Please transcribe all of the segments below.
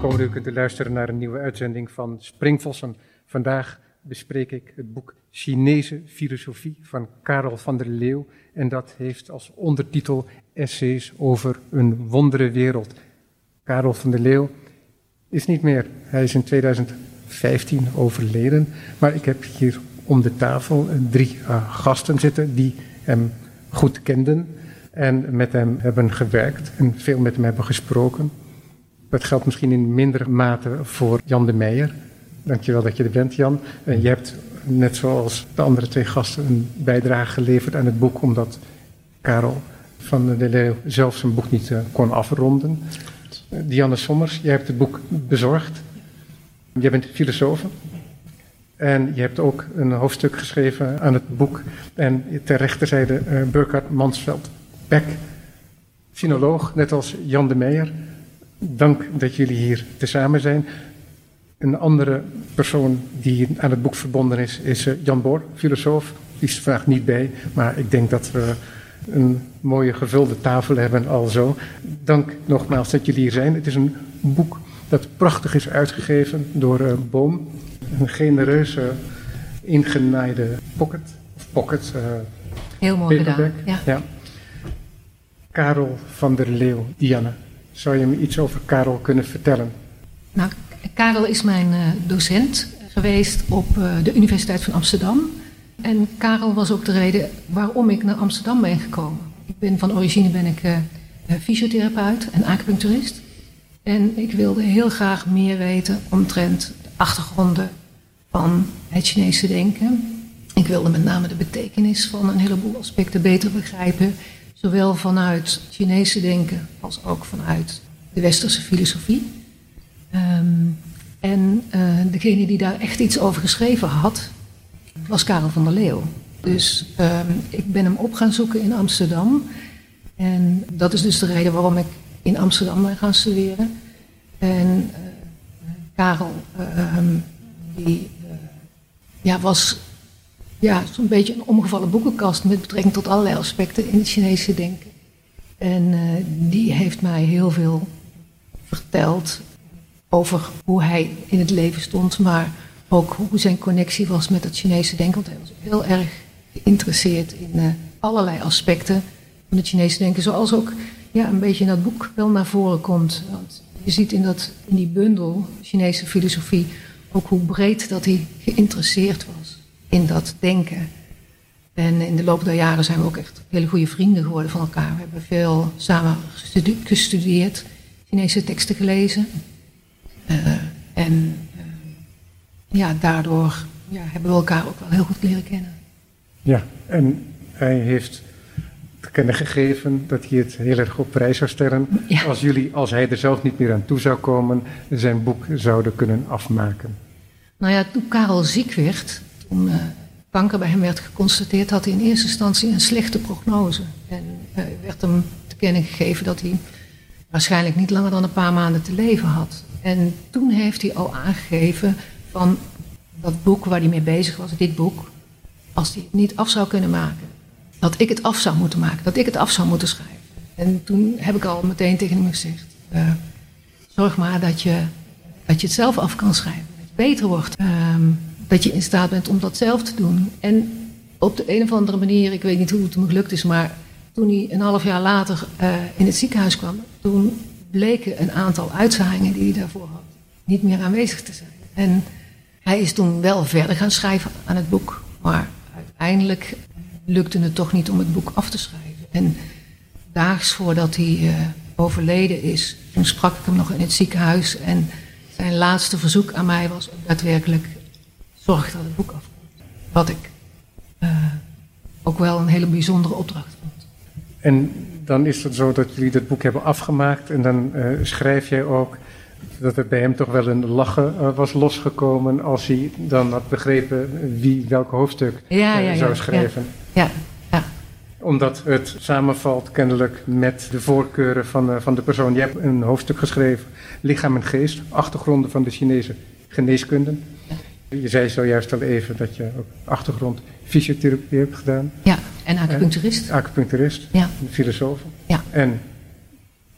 welkom. U kunt luisteren naar een nieuwe uitzending van Springvossen. Vandaag bespreek ik het boek Chinese filosofie van Karel van der Leeuw. En dat heeft als ondertitel Essays over een wondere wereld. Karel van der Leeuw is niet meer. Hij is in 2015 overleden. Maar ik heb hier om de tafel drie uh, gasten zitten die hem goed kenden en met hem hebben gewerkt en veel met hem hebben gesproken. Dat geldt misschien in mindere mate voor Jan de Meijer. Dankjewel dat je er bent, Jan. En je hebt, net zoals de andere twee gasten, een bijdrage geleverd aan het boek, omdat Karel van der Leeuw zelf zijn boek niet uh, kon afronden. Uh, Dianne Sommers, jij hebt het boek bezorgd. Jij bent filosoof. En je hebt ook een hoofdstuk geschreven aan het boek. En ter rechterzijde uh, Burkhard Mansveld Beck, sinoloog, net als Jan de Meijer. Dank dat jullie hier tezamen zijn. Een andere persoon die aan het boek verbonden is, is uh, Jan Boor, filosoof. Die is vandaag niet bij, maar ik denk dat we een mooie gevulde tafel hebben al zo. Dank nogmaals dat jullie hier zijn. Het is een boek dat prachtig is uitgegeven door uh, Boom. Een genereuze, ingenaaide pocket. Of pocket. Uh, Heel mooi paperback. gedaan. Ja. ja. Karel van der Leeuw, Dianne. Zou je me iets over Karel kunnen vertellen? Nou, Karel is mijn uh, docent geweest op uh, de Universiteit van Amsterdam. En Karel was ook de reden waarom ik naar Amsterdam ben gekomen. Ik ben van origine ben ik uh, fysiotherapeut en acupuncturist. En ik wilde heel graag meer weten omtrent de achtergronden van het Chinese denken. Ik wilde met name de betekenis van een heleboel aspecten beter begrijpen. Zowel vanuit Chinese denken als ook vanuit de westerse filosofie. Um, en uh, degene die daar echt iets over geschreven had, was Karel van der Leeuw. Dus um, ik ben hem op gaan zoeken in Amsterdam. En dat is dus de reden waarom ik in Amsterdam ben gaan studeren. En uh, Karel, uh, die ja, was ja, zo'n beetje een omgevallen boekenkast met betrekking tot allerlei aspecten in het Chinese denken. En uh, die heeft mij heel veel verteld over hoe hij in het leven stond, maar ook hoe zijn connectie was met het Chinese denken. Want hij was heel erg geïnteresseerd in uh, allerlei aspecten van het Chinese denken, zoals ook ja, een beetje in dat boek wel naar voren komt. Want je ziet in, dat, in die bundel, Chinese filosofie, ook hoe breed dat hij geïnteresseerd was in dat denken. En in de loop der jaren zijn we ook echt hele goede vrienden geworden van elkaar. We hebben veel samen gestudeerd, gestudeerd Chinese teksten gelezen. Uh, en uh, ja, daardoor ja, hebben we elkaar ook wel heel goed leren kennen. Ja, en hij heeft te kennen gegeven dat hij het heel erg op prijs zou stellen. Ja. Als jullie, als hij er zelf niet meer aan toe zou komen, zijn boek zouden kunnen afmaken. Nou ja, toen Karel ziek werd, toen kanker bij hem werd geconstateerd, had hij in eerste instantie een slechte prognose. En uh, werd hem te kennen gegeven dat hij waarschijnlijk niet langer dan een paar maanden te leven had. En toen heeft hij al aangegeven van dat boek waar hij mee bezig was, dit boek, als hij het niet af zou kunnen maken, dat ik het af zou moeten maken, dat ik het af zou moeten schrijven. En toen heb ik al meteen tegen hem gezegd: uh, zorg maar dat je, dat je het zelf af kan schrijven, dat het beter wordt. Um, dat je in staat bent om dat zelf te doen. En op de een of andere manier, ik weet niet hoe het hem gelukt is, maar toen hij een half jaar later uh, in het ziekenhuis kwam, toen bleken een aantal uitzaaiingen die hij daarvoor had niet meer aanwezig te zijn. En hij is toen wel verder gaan schrijven aan het boek, maar uiteindelijk lukte het toch niet om het boek af te schrijven. En daags voordat hij uh, overleden is, toen sprak ik hem nog in het ziekenhuis en zijn laatste verzoek aan mij was om daadwerkelijk zorg dat het boek afkomt. Wat ik uh, ook wel een hele bijzondere opdracht vond. En dan is het zo dat jullie dat boek hebben afgemaakt en dan uh, schrijf jij ook dat er bij hem toch wel een lachen uh, was losgekomen als hij dan had begrepen wie welk hoofdstuk ja, ja, zou ja, schrijven. Ja, ja, Omdat het samenvalt kennelijk met de voorkeuren van, van de persoon. Je hebt een hoofdstuk geschreven, Lichaam en Geest, achtergronden van de Chinese geneeskunde. Je zei zojuist al even dat je ook achtergrond fysiotherapie hebt gedaan. Ja, en acupuncturist. En acupuncturist, ja. filosoof. Ja. En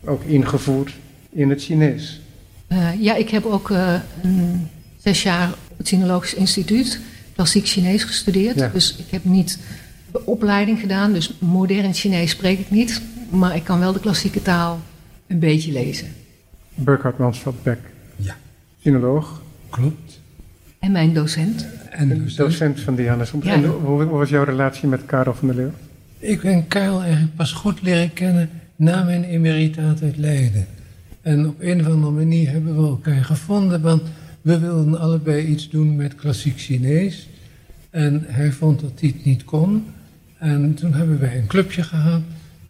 ook ingevoerd in het Chinees. Uh, ja, ik heb ook uh, een, zes jaar op het Sinologisch Instituut klassiek Chinees gestudeerd. Ja. Dus ik heb niet de opleiding gedaan, dus modern Chinees spreek ik niet. Maar ik kan wel de klassieke taal een beetje lezen. Burkhard Mansveld-Beck. Ja. Sinoloog. Klopt. En mijn docent. En docent, docent van Diana Soms. Ja. En hoe, was jouw relatie met Karel van der Leeuw? Ik ben Karel eigenlijk pas goed leren kennen na mijn emeritaat uit Leiden. En op een of andere manier hebben we elkaar gevonden, want we wilden allebei iets doen met klassiek Chinees. En hij vond dat hij het niet kon. En toen hebben wij een clubje gehad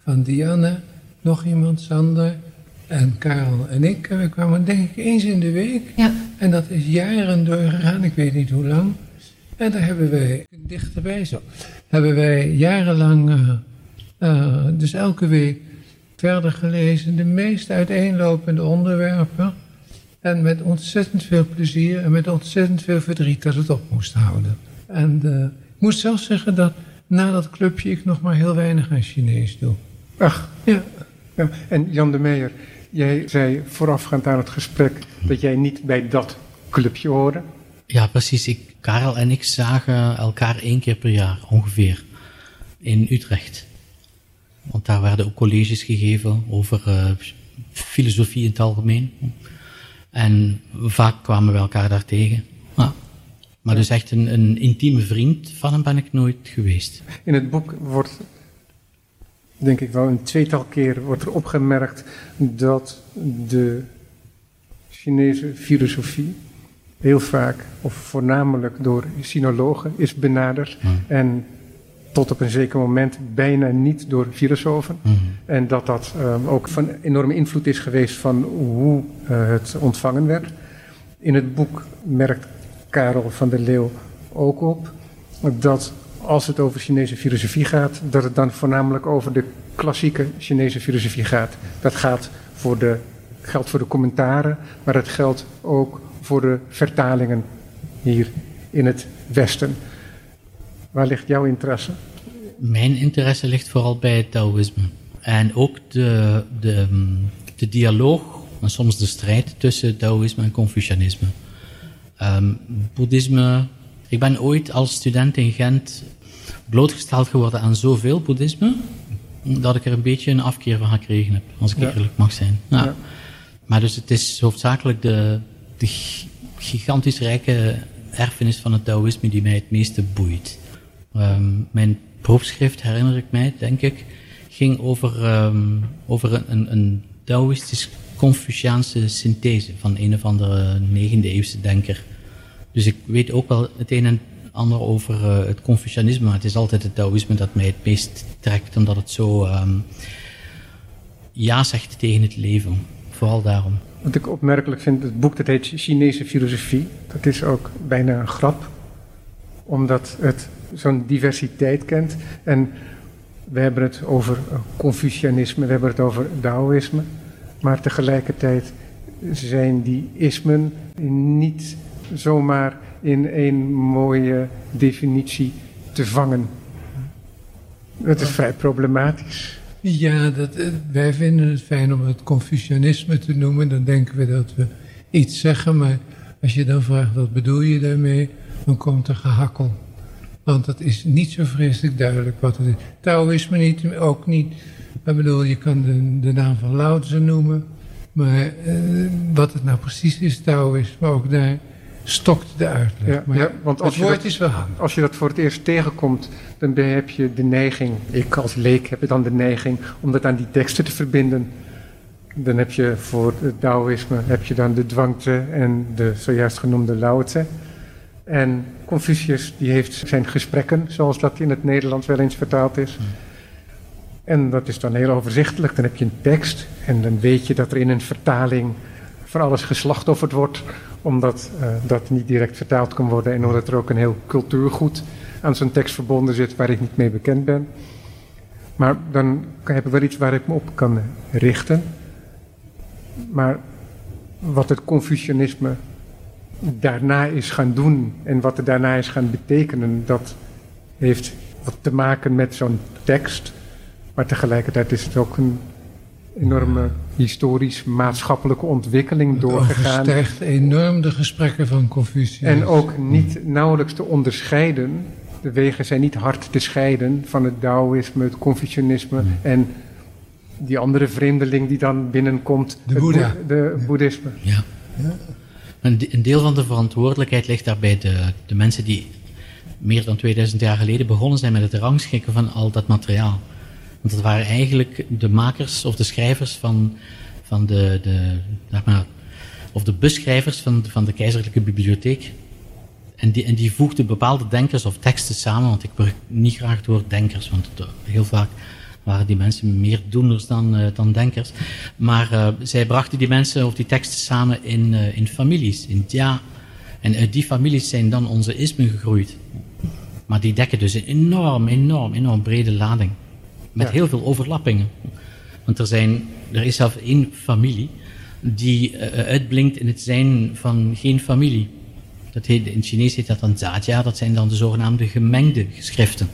van Diana, nog iemand, Sander en Karel en ik. En we kwamen denk ik eens in de week. Ja. En dat is jaren doorgegaan, ik weet niet hoe lang. En daar hebben wij, dichterbij zo, hebben wij jarenlang, uh, uh, dus elke week verder gelezen. De meest uiteenlopende onderwerpen. En met ontzettend veel plezier en met ontzettend veel verdriet dat het op moest houden. En uh, ik moet zelfs zeggen dat na dat clubje ik nog maar heel weinig aan Chinees doe. Ach, ja. ja. En Jan de Meijer, jij zei voorafgaand aan het gesprek dat jij niet bij dat clubje hoorde. Ja, precies. Ik, Karel en ik zagen elkaar één keer per jaar ongeveer in Utrecht. Want daar werden ook colleges gegeven over uh, filosofie in het algemeen. En vaak kwamen we elkaar daar tegen. Ja. Maar dus echt een, een intieme vriend van hem ben ik nooit geweest. In het boek wordt, denk ik wel een tweetal keer wordt er opgemerkt dat de Chinese filosofie heel vaak, of voornamelijk door sinologen, is benaderd. En tot op een zeker moment bijna niet door filosofen. Mhm. En dat dat um, ook van enorme invloed is geweest van hoe uh, het ontvangen werd. In het boek merkt Karel van der Leeuw ook op dat als het over Chinese filosofie gaat, dat het dan voornamelijk over de klassieke Chinese filosofie gaat. Dat gaat voor de, geldt voor de commentaren, maar het geldt ook voor de vertalingen hier in het Westen. Waar ligt jouw interesse? Mijn interesse ligt vooral bij het Taoïsme. En ook de, de, de dialoog, en soms de strijd tussen Taoïsme en Confucianisme. Um, boeddhisme. Ik ben ooit als student in Gent blootgesteld geworden aan zoveel boeddhisme, dat ik er een beetje een afkeer van gekregen heb, als ik ja. eerlijk mag zijn. Ja. Ja. Maar dus het is hoofdzakelijk de, de gigantisch rijke erfenis van het Taoïsme die mij het meeste boeit. Um, mijn proefschrift, herinner ik mij, denk ik, ging over, um, over een, een, een Taoïstisch-Confuciaanse synthese van een of andere 9e eeuwse denker. Dus ik weet ook wel het een en ander over uh, het Confucianisme, maar het is altijd het Taoïsme dat mij het meest trekt, omdat het zo um, ja zegt tegen het leven. Vooral daarom. Wat ik opmerkelijk vind, het boek dat heet Chinese filosofie, dat is ook bijna een grap, omdat het zo'n diversiteit kent. En we hebben het over Confucianisme, we hebben het over Taoïsme, maar tegelijkertijd zijn die ismen niet zomaar in één mooie definitie te vangen. Dat is vrij problematisch. Ja, dat, wij vinden het fijn om het Confucianisme te noemen. Dan denken we dat we iets zeggen, maar als je dan vraagt wat bedoel je daarmee, dan komt er gehakkel. Want het is niet zo vreselijk duidelijk wat het is. Taoïsme niet, ook niet. Ik bedoel, je kan de, naam van Lao noemen. Maar uh, wat het nou precies is, Taoïsme, ook daar stokt de uitleg. Ja, maar ja, want als het woord dat, is wel handig. Als je dat voor het eerst tegenkomt, dan heb je de neiging, ik als leek heb dan de neiging om dat aan die teksten te verbinden. Dan heb je voor het Taoïsme heb je dan de dwangte en de zojuist genoemde Lao Tse. En Confucius die heeft zijn gesprekken, zoals dat in het Nederlands wel eens vertaald is. En dat is dan heel overzichtelijk. Dan heb je een tekst en dan weet je dat er in een vertaling van alles geslachtofferd wordt, omdat uh, dat niet direct vertaald kan worden en omdat er ook een heel cultuurgoed aan zo'n tekst verbonden zit waar ik niet mee bekend ben. Maar dan heb ik wel iets waar ik me op kan richten. Maar wat het Confucianisme daarna is gaan doen en wat er daarna is gaan betekenen, dat heeft wat te maken met zo'n tekst. Maar tegelijkertijd is het ook een enorme historisch-maatschappelijke ontwikkeling Het doorgegaan. overstijgt enorm de gesprekken van Confucius. En ook niet nauwelijks te onderscheiden. De wegen zijn niet hard te scheiden van het Taoïsme, het Confucianisme en die andere vreemdeling die dan binnenkomt. De het Boeddha. Boe- De boeddhisme. Ja. Een, de- een deel van de verantwoordelijkheid ligt daar bij de, de mensen die meer dan 2000 jaar geleden begonnen zijn met het rangschikken van al dat materiaal. Want dat waren eigenlijk de makers of de schrijvers van, van de, de, zeg maar, of de beschrijvers van, van de keizerlijke bibliotheek. En die, en die voegden bepaalde denkers of teksten samen, want ik gebruik niet graag het woord denkers, want het, eh, heel vaak waren die mensen meer doeners dan, eh, dan denkers. Maar eh, zij brachten die mensen of die teksten samen in, in families, in ja. En uit die families zijn dan onze ismen gegroeid. Maar die dekken dus een enorm, enorm, enorm brede lading. Met Ja. heel veel overlappingen. Want er, zijn, er is zelfs één familie die eh, uitblinkt in het zijn van geen familie. Dat heet, in het Chinees heet dat dan Zatya, dat zijn dan de zogenaamde gemengde geschriften.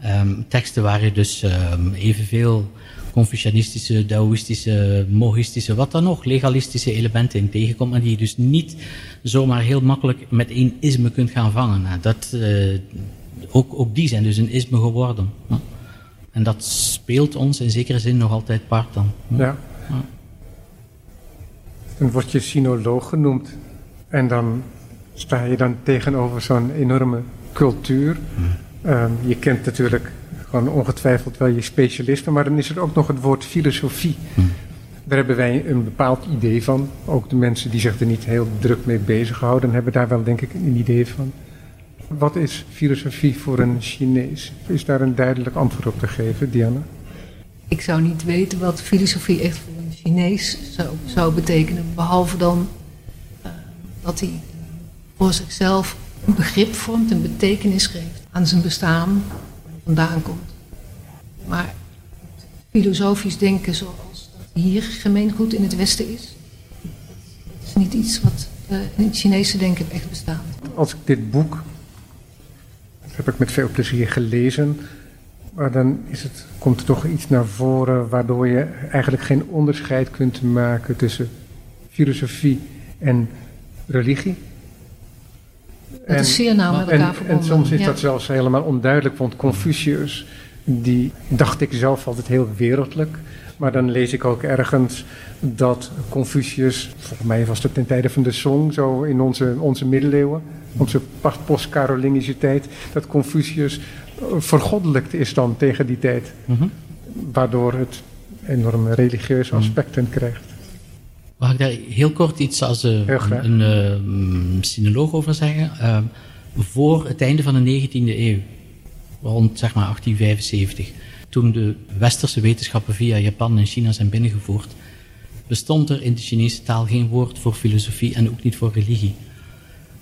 Ehm, teksten waar je dus ehm, evenveel Confucianistische, Taoïstische, Mohistische, wat dan nog, legalistische elementen in tegenkomt, maar die je dus niet zomaar heel makkelijk met één isme kunt gaan vangen. Nou, dat, eh, ook, ook die zijn dus een isme geworden. En dat speelt ons in zekere zin nog altijd part dan. Ja. Ja. Dan word je sinoloog genoemd. En dan sta je dan tegenover zo'n enorme cultuur. Ehm, je kent natuurlijk gewoon ongetwijfeld wel je specialisten, maar dan is er ook nog het woord filosofie. Daar hebben wij een bepaald idee van. Ook de mensen die zich er niet heel druk mee bezighouden, hebben daar wel denk ik een idee van. Wat is filosofie voor een Chinees? Is daar een duidelijk antwoord op te geven, Diana? Ik zou niet weten wat filosofie echt voor een Chinees zou, zou betekenen. Behalve dan eh, dat hij voor zichzelf een begrip vormt, een betekenis geeft aan zijn bestaan, waar hij vandaan komt. Maar filosofisch denken zoals dat hier gemeengoed in het Westen is, dat is niet iets wat eh, in het Chinese denken echt bestaat. Als ik dit boek, heb ik met veel plezier gelezen, maar dan is het, komt er toch iets naar voren waardoor je eigenlijk geen onderscheid kunt maken tussen filosofie en religie. Dat is zeer nauw met en, elkaar en verbonden. soms is ja. dat zelfs helemaal onduidelijk, want Confucius, die dacht ik zelf altijd heel wereldlijk. Maar dan lees ik ook ergens dat Confucius, volgens mij was het ten tijde van de Song, zo in onze, onze middeleeuwen, onze post-Carolingische tijd, dat Confucius eh, vergoddelijkt is dan tegen die tijd. Mhm. Waardoor het enorme religieuze aspecten krijgt. Mag ik daar heel kort iets als eh, graag. een eh, mm, sinoloog over zeggen? Voor het einde van de 19e eeuw, rond zeg maar 1875, toen de westerse wetenschappen via Japan en China zijn binnengevoerd, bestond er in de Chinese taal geen woord voor filosofie en ook niet voor religie.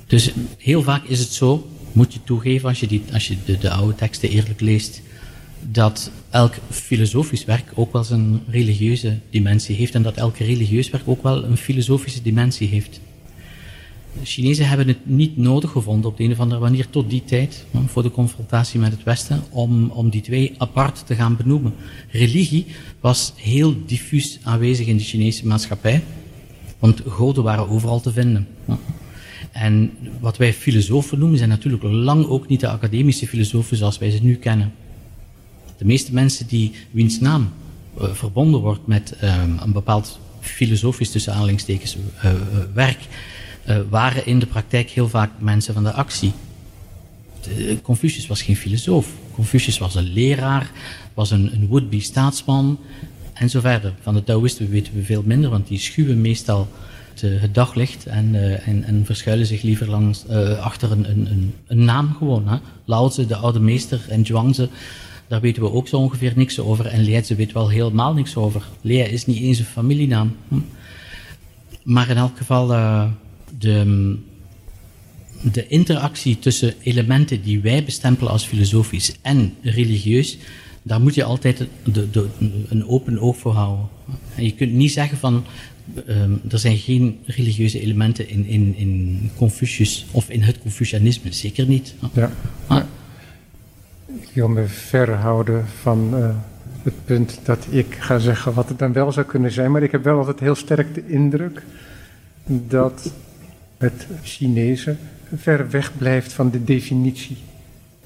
Dus heel vaak is het zo, moet je toegeven als je, die, als je de, de oude teksten eerlijk leest, dat elk filosofisch werk ook wel zijn religieuze dimensie heeft en dat elk religieus werk ook wel een filosofische dimensie heeft. De Chinezen hebben het niet nodig gevonden op de een of andere manier tot die tijd, voor de confrontatie met het Westen, om, om die twee apart te gaan benoemen. Religie was heel diffuus aanwezig in de Chinese maatschappij, want goden waren overal te vinden. En wat wij filosofen noemen, zijn natuurlijk lang ook niet de academische filosofen zoals wij ze nu kennen. De meeste mensen die wiens naam eh, verbonden wordt met ehm, een bepaald filosofisch tussen aanhalingstekens eh, eh, werk, eh, waren in de praktijk heel vaak mensen van de actie. De- Confucius was geen filosoof. Confucius was een leraar, was een, een would-be staatsman en zo verder. Van de Taoïsten weten we veel minder, want die schuwen meestal het, eh, daglicht en, eh, en, en verschuilen zich liever langs, eh, achter een, een, een, naam gewoon. Hè. Lao Tzu, de oude meester, en Zhuangzi, daar weten we ook zo ongeveer niks over. En Lietze weet wel helemaal niks over. Lea is niet eens een familienaam. Hm. Maar in elk geval, eh, de, de interactie tussen elementen die wij bestempelen als filosofisch en religieus, daar moet je altijd de, de, een open oog voor houden. En je kunt niet zeggen van, ehm, er zijn geen religieuze elementen in, in, in Confucius of in het Confucianisme. Zeker niet. Ja. Ah. Ik wil me verhouden van eh, het punt dat ik ga zeggen wat het dan wel zou kunnen zijn. Maar ik heb wel altijd heel sterk de indruk dat het Chinese ver weg blijft van de definitie,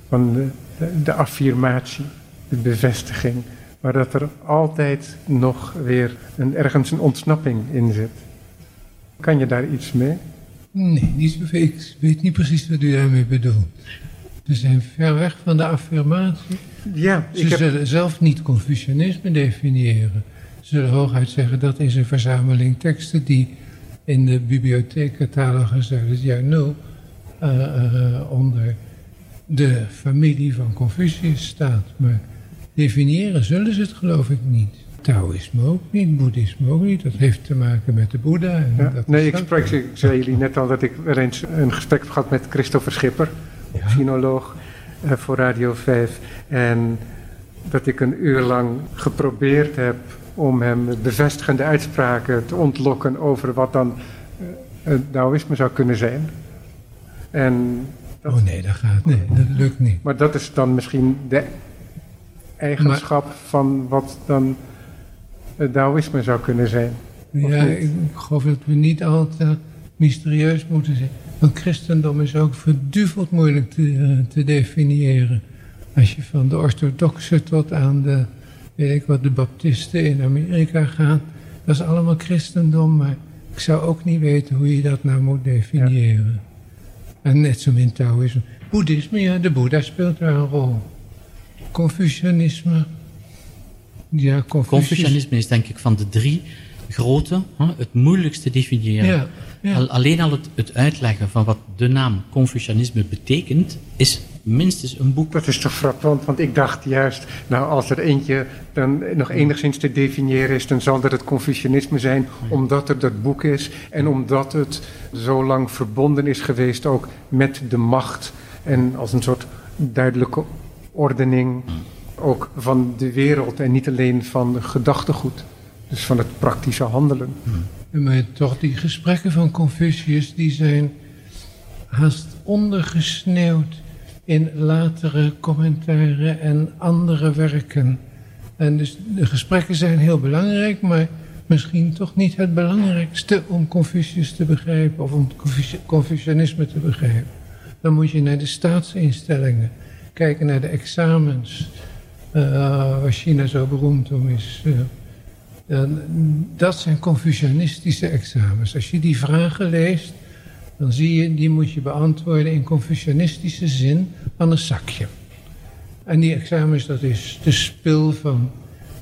van de, de, de affirmatie, de bevestiging. Maar dat er altijd nog weer een, ergens een ontsnapping in zit. Kan je daar iets mee? Nee, niet. Ik weet niet precies wat u daarmee bedoelt. Ze zijn ver weg van de affirmatie. Ja, Ze zullen zelf niet Confucianisme definiëren. Ze zullen hooguit zeggen dat is een verzameling teksten die in de bibliotheekcatalogus uit het jaar nul uh, uh, onder de familie van Confucius staat. Maar definiëren zullen ze het geloof ik niet. Taoïsme ook niet, boeddhisme ook niet. Dat heeft te maken met de Boeddha. En Ja, dat nee, ik, sprak, ik zei jullie net al dat ik er eens een gesprek heb gehad met Christopher Schipper, Ja. sinoloog eh, voor Radio 5. En dat ik een uur lang geprobeerd heb om hem bevestigende uitspraken te ontlokken over wat dan eh, het Taoïsme zou kunnen zijn. En dat, Oh nee, dat gaat Nee, dat lukt niet. maar dat is dan misschien de eigenschap van wat dan het Taoïsme zou kunnen zijn. Ja, ik geloof dat we niet altijd mysterieus moeten zijn. Want christendom is ook verduveld moeilijk te, eh, te definiëren. Als je van de orthodoxe tot aan de, weet ik wat, de baptisten in Amerika gaat. Dat is allemaal christendom, maar ik zou ook niet weten hoe je dat nou moet definiëren. En net zo in Taoïsme. Boeddhisme, ja, de Boeddha speelt daar een rol. Confucianisme. Ja, Confucius. Confucianisme is denk ik van de drie grote hè, het moeilijkste te definiëren. Ja, ja. Al- alleen al het, het uitleggen van wat de naam Confucianisme betekent, is minstens een boek. Dat is toch frappant, want ik dacht juist, nou als er eentje dan nog enigszins te definiëren is, dan zal dat het Confucianisme zijn, omdat er dat boek is en omdat het zo lang verbonden is geweest ook met de macht en als een soort duidelijke ordening ook van de wereld en niet alleen van gedachtegoed, dus van het praktische handelen. Maar toch, die gesprekken van Confucius, die zijn haast ondergesneeuwd in latere commentaren en andere werken. En dus de gesprekken zijn heel belangrijk, maar misschien toch niet het belangrijkste om Confucius te begrijpen of om Confuci- Confucianisme te begrijpen. Dan moet je naar de staatsinstellingen, kijken naar de examens, eh, waar China zo beroemd om is. eh, dat zijn Confucianistische examens. Als je die vragen leest, dan zie je, die moet je beantwoorden in Confucianistische zin van een zakje. En die examens, dat is de spil van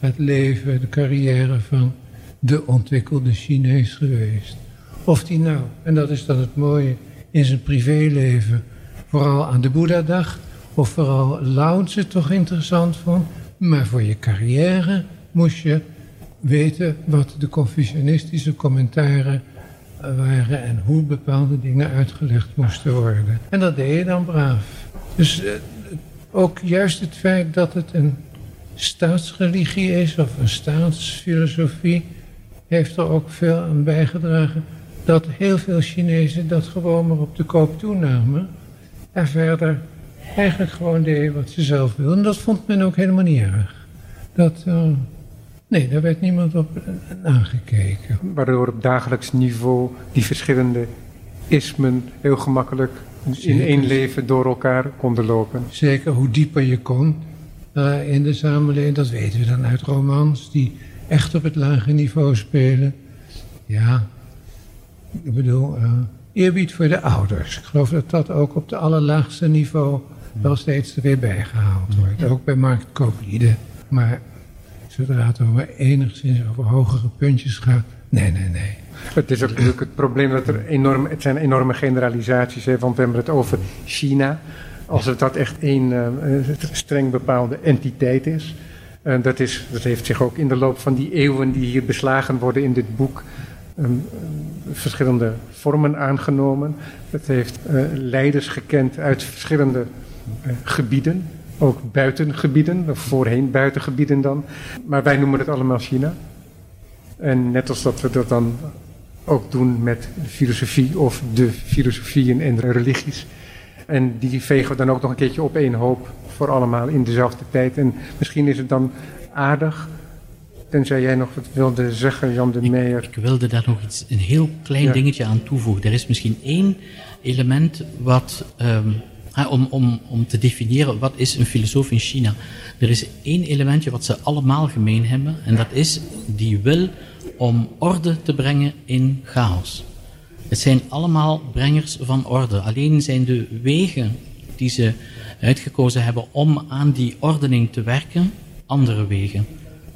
het leven, de carrière van de ontwikkelde Chinees geweest. Of die nou, en dat is dan het mooie, in zijn privéleven, vooral aan de Boeddha-dag, of vooral Lao Tse toch interessant vond, maar voor je carrière moest je weten wat de Confucianistische commentaren waren en hoe bepaalde dingen uitgelegd moesten worden. En dat deed je dan braaf. Dus eh, ook juist het feit dat het een staatsreligie is of een staatsfilosofie, heeft er ook veel aan bijgedragen dat heel veel Chinezen dat gewoon maar op de koop toenamen en verder eigenlijk gewoon deden wat ze zelf wilden. En dat vond men ook helemaal niet erg. Dat, eh, nee, daar werd niemand op eh, aangekeken. Waardoor op dagelijks niveau die verschillende ismen heel gemakkelijk in één leven door elkaar konden lopen. Zeker hoe dieper je kon eh, in de samenleving, dat weten we dan uit romans die echt op het lage niveau spelen. Ja, ik bedoel, eh, eerbied voor de ouders. Ik geloof dat dat ook op het allerlaagste niveau wel steeds er weer bijgehaald wordt. Ook bij marktkooplieden. Maar zodra het over enigszins over hogere puntjes gaat, nee, nee, nee. Het is ook natuurlijk het probleem dat er enorm, het zijn enorme generalisaties, hè, want we hebben het over China. Als het dat echt één eh, streng bepaalde entiteit is. En dat, is, dat heeft zich ook in de loop van die eeuwen die hier beslagen worden in dit boek ehm, verschillende vormen aangenomen. Het heeft eh, leiders gekend uit verschillende eh, gebieden, ook buitengebieden, of voorheen buitengebieden dan. Maar wij noemen het allemaal China. En net als dat we dat dan ook doen met filosofie of de filosofieën en de religies. En die vegen we dan ook nog een keertje op één hoop voor allemaal in dezelfde tijd. En misschien is het dan aardig. Tenzij jij nog wat wilde zeggen, Jan de Meijer. Ik wilde daar nog iets, een heel klein Ja. dingetje aan toevoegen. Er is misschien één element wat, ehm, om, om, om te definiëren wat is een filosoof in China. Er is één elementje wat ze allemaal gemeen hebben, en dat is die wil om orde te brengen in chaos. Het zijn allemaal brengers van orde. Alleen zijn de wegen die ze uitgekozen hebben om aan die ordening te werken, andere wegen.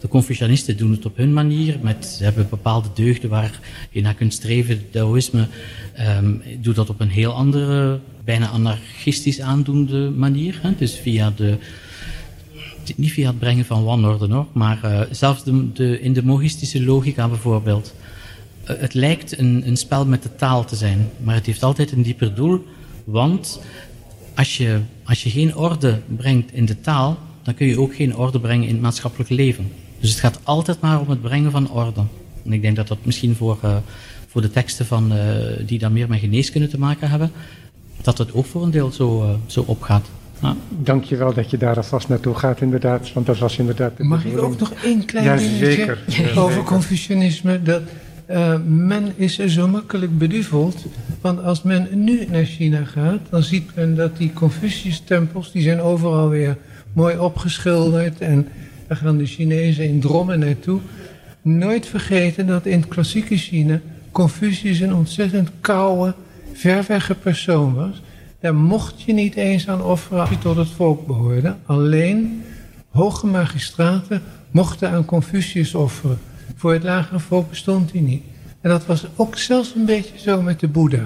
De Confucianisten doen het op hun manier, met, ze hebben bepaalde deugden waar je naar kunt streven. Het Taoïsme ehm, doet dat op een heel andere, bijna anarchistisch aandoende manier. Hè? Dus via de, niet via het brengen van wanorde hoor, maar eh, zelfs de, de, in de mohistische logica bijvoorbeeld. Eh, het lijkt een, een spel met de taal te zijn, maar het heeft altijd een dieper doel. Want als je, als je geen orde brengt in de taal, dan kun je ook geen orde brengen in het maatschappelijk leven. Dus het gaat altijd maar om het brengen van orde. En ik denk dat dat misschien voor, eh, voor de teksten van, die dan meer met geneeskunde te maken hebben, dat het ook voor een deel zo, eh, zo opgaat. Ja. Dank je wel dat je daar alvast naartoe gaat, inderdaad. Want dat was inderdaad de Mag ik ook nog één klein Ja, dingetje. Ja, over. Confucianisme? Dat eh, men is er zo makkelijk beduveld. Want als men nu naar China gaat, dan ziet men dat die Confucius-tempels, die zijn overal weer mooi opgeschilderd. En daar gaan de Chinezen in drommen naartoe. Nooit vergeten dat in het klassieke China Confucius een ontzettend koude, verwegge persoon was. Daar mocht je niet eens aan offeren als je tot het volk behoorde. Alleen hoge magistraten mochten aan Confucius offeren. Voor het lagere volk bestond hij niet. En dat was ook zelfs een beetje zo met de Boeddha.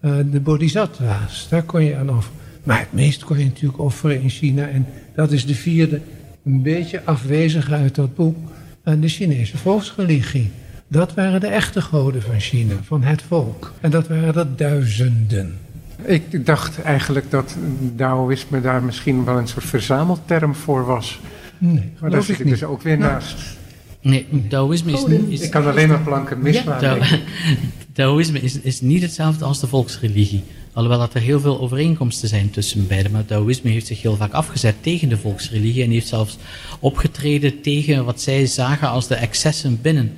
Eh, de bodhisattva's, daar kon je aan offeren. Maar het meest kon je natuurlijk offeren in China. En dat is de vierde, een beetje afwezig uit dat boek. eh, de Chinese volksreligie. Dat waren de echte goden van China, van het volk. En dat waren er duizenden. Ik dacht eigenlijk dat Daoïsme daar misschien wel een soort verzamelterm voor was. Nee, Maar daar zit ik ik niet. dus ook weer Nou, naast. Nee, Taoïsme is, is, Ik kan alleen maar planken mislaan. Taoïsme is, is niet hetzelfde als de volksreligie. Alhoewel dat er heel veel overeenkomsten zijn tussen beiden. Maar Taoïsme heeft zich heel vaak afgezet tegen de volksreligie. En heeft zelfs opgetreden tegen wat zij zagen als de excessen binnen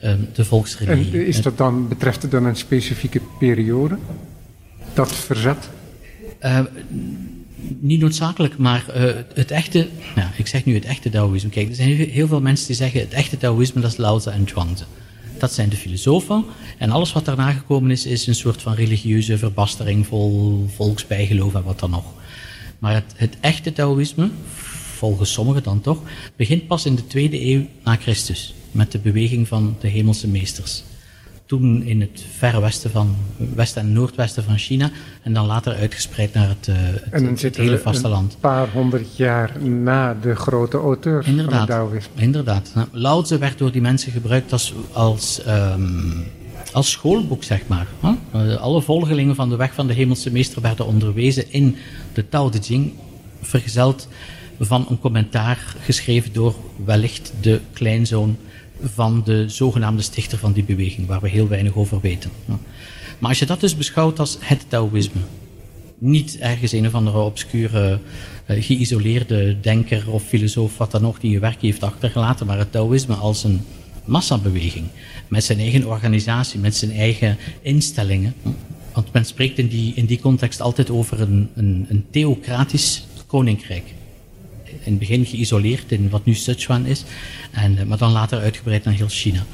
ehm, de volksreligie. En is dat dan, betreft het dan een specifieke periode? Dat verzet? Eh, niet noodzakelijk, maar eh, het echte, ja, ik zeg nu het echte Taoïsme. Kijk, er zijn heel- heel veel mensen die zeggen het echte Taoïsme dat is Lao Tzu en Zhuangzi. Dat zijn de filosofen. En alles wat daarna gekomen is, is een soort van religieuze verbastering vol volksbijgeloof en wat dan nog. Maar het, het echte Taoïsme, volgens sommigen dan toch, begint pas in de tweede eeuw na Christus. Met de beweging van de hemelse meesters. Toen in het verre westen van, westen en noordwesten van China. En dan later uitgespreid naar het, eh, het, En dan het zitten hele vasteland. een paar honderd jaar na de grote auteur van het Inderdaad. Daoïsme. Inderdaad. Nou, Lao werd door die mensen gebruikt als, als, ehm, als schoolboek, zeg maar. Eh, Alle volgelingen van de weg van de hemelse meester werden onderwezen in de Tao Te Ching, vergezeld van een commentaar geschreven door wellicht de kleinzoon van de zogenaamde stichter van die beweging, waar we heel weinig over weten. Maar als je dat dus beschouwt als het Taoïsme, niet ergens een of andere obscure, eh, geïsoleerde denker of filosoof, wat dan ook, die je werk heeft achtergelaten, maar het Taoïsme als een massabeweging, met zijn eigen organisatie, met zijn eigen instellingen. Want men spreekt in die, in die context altijd over een, een, een theocratisch koninkrijk. In het begin geïsoleerd in wat nu Sichuan is, en, eh, maar dan later uitgebreid naar heel China.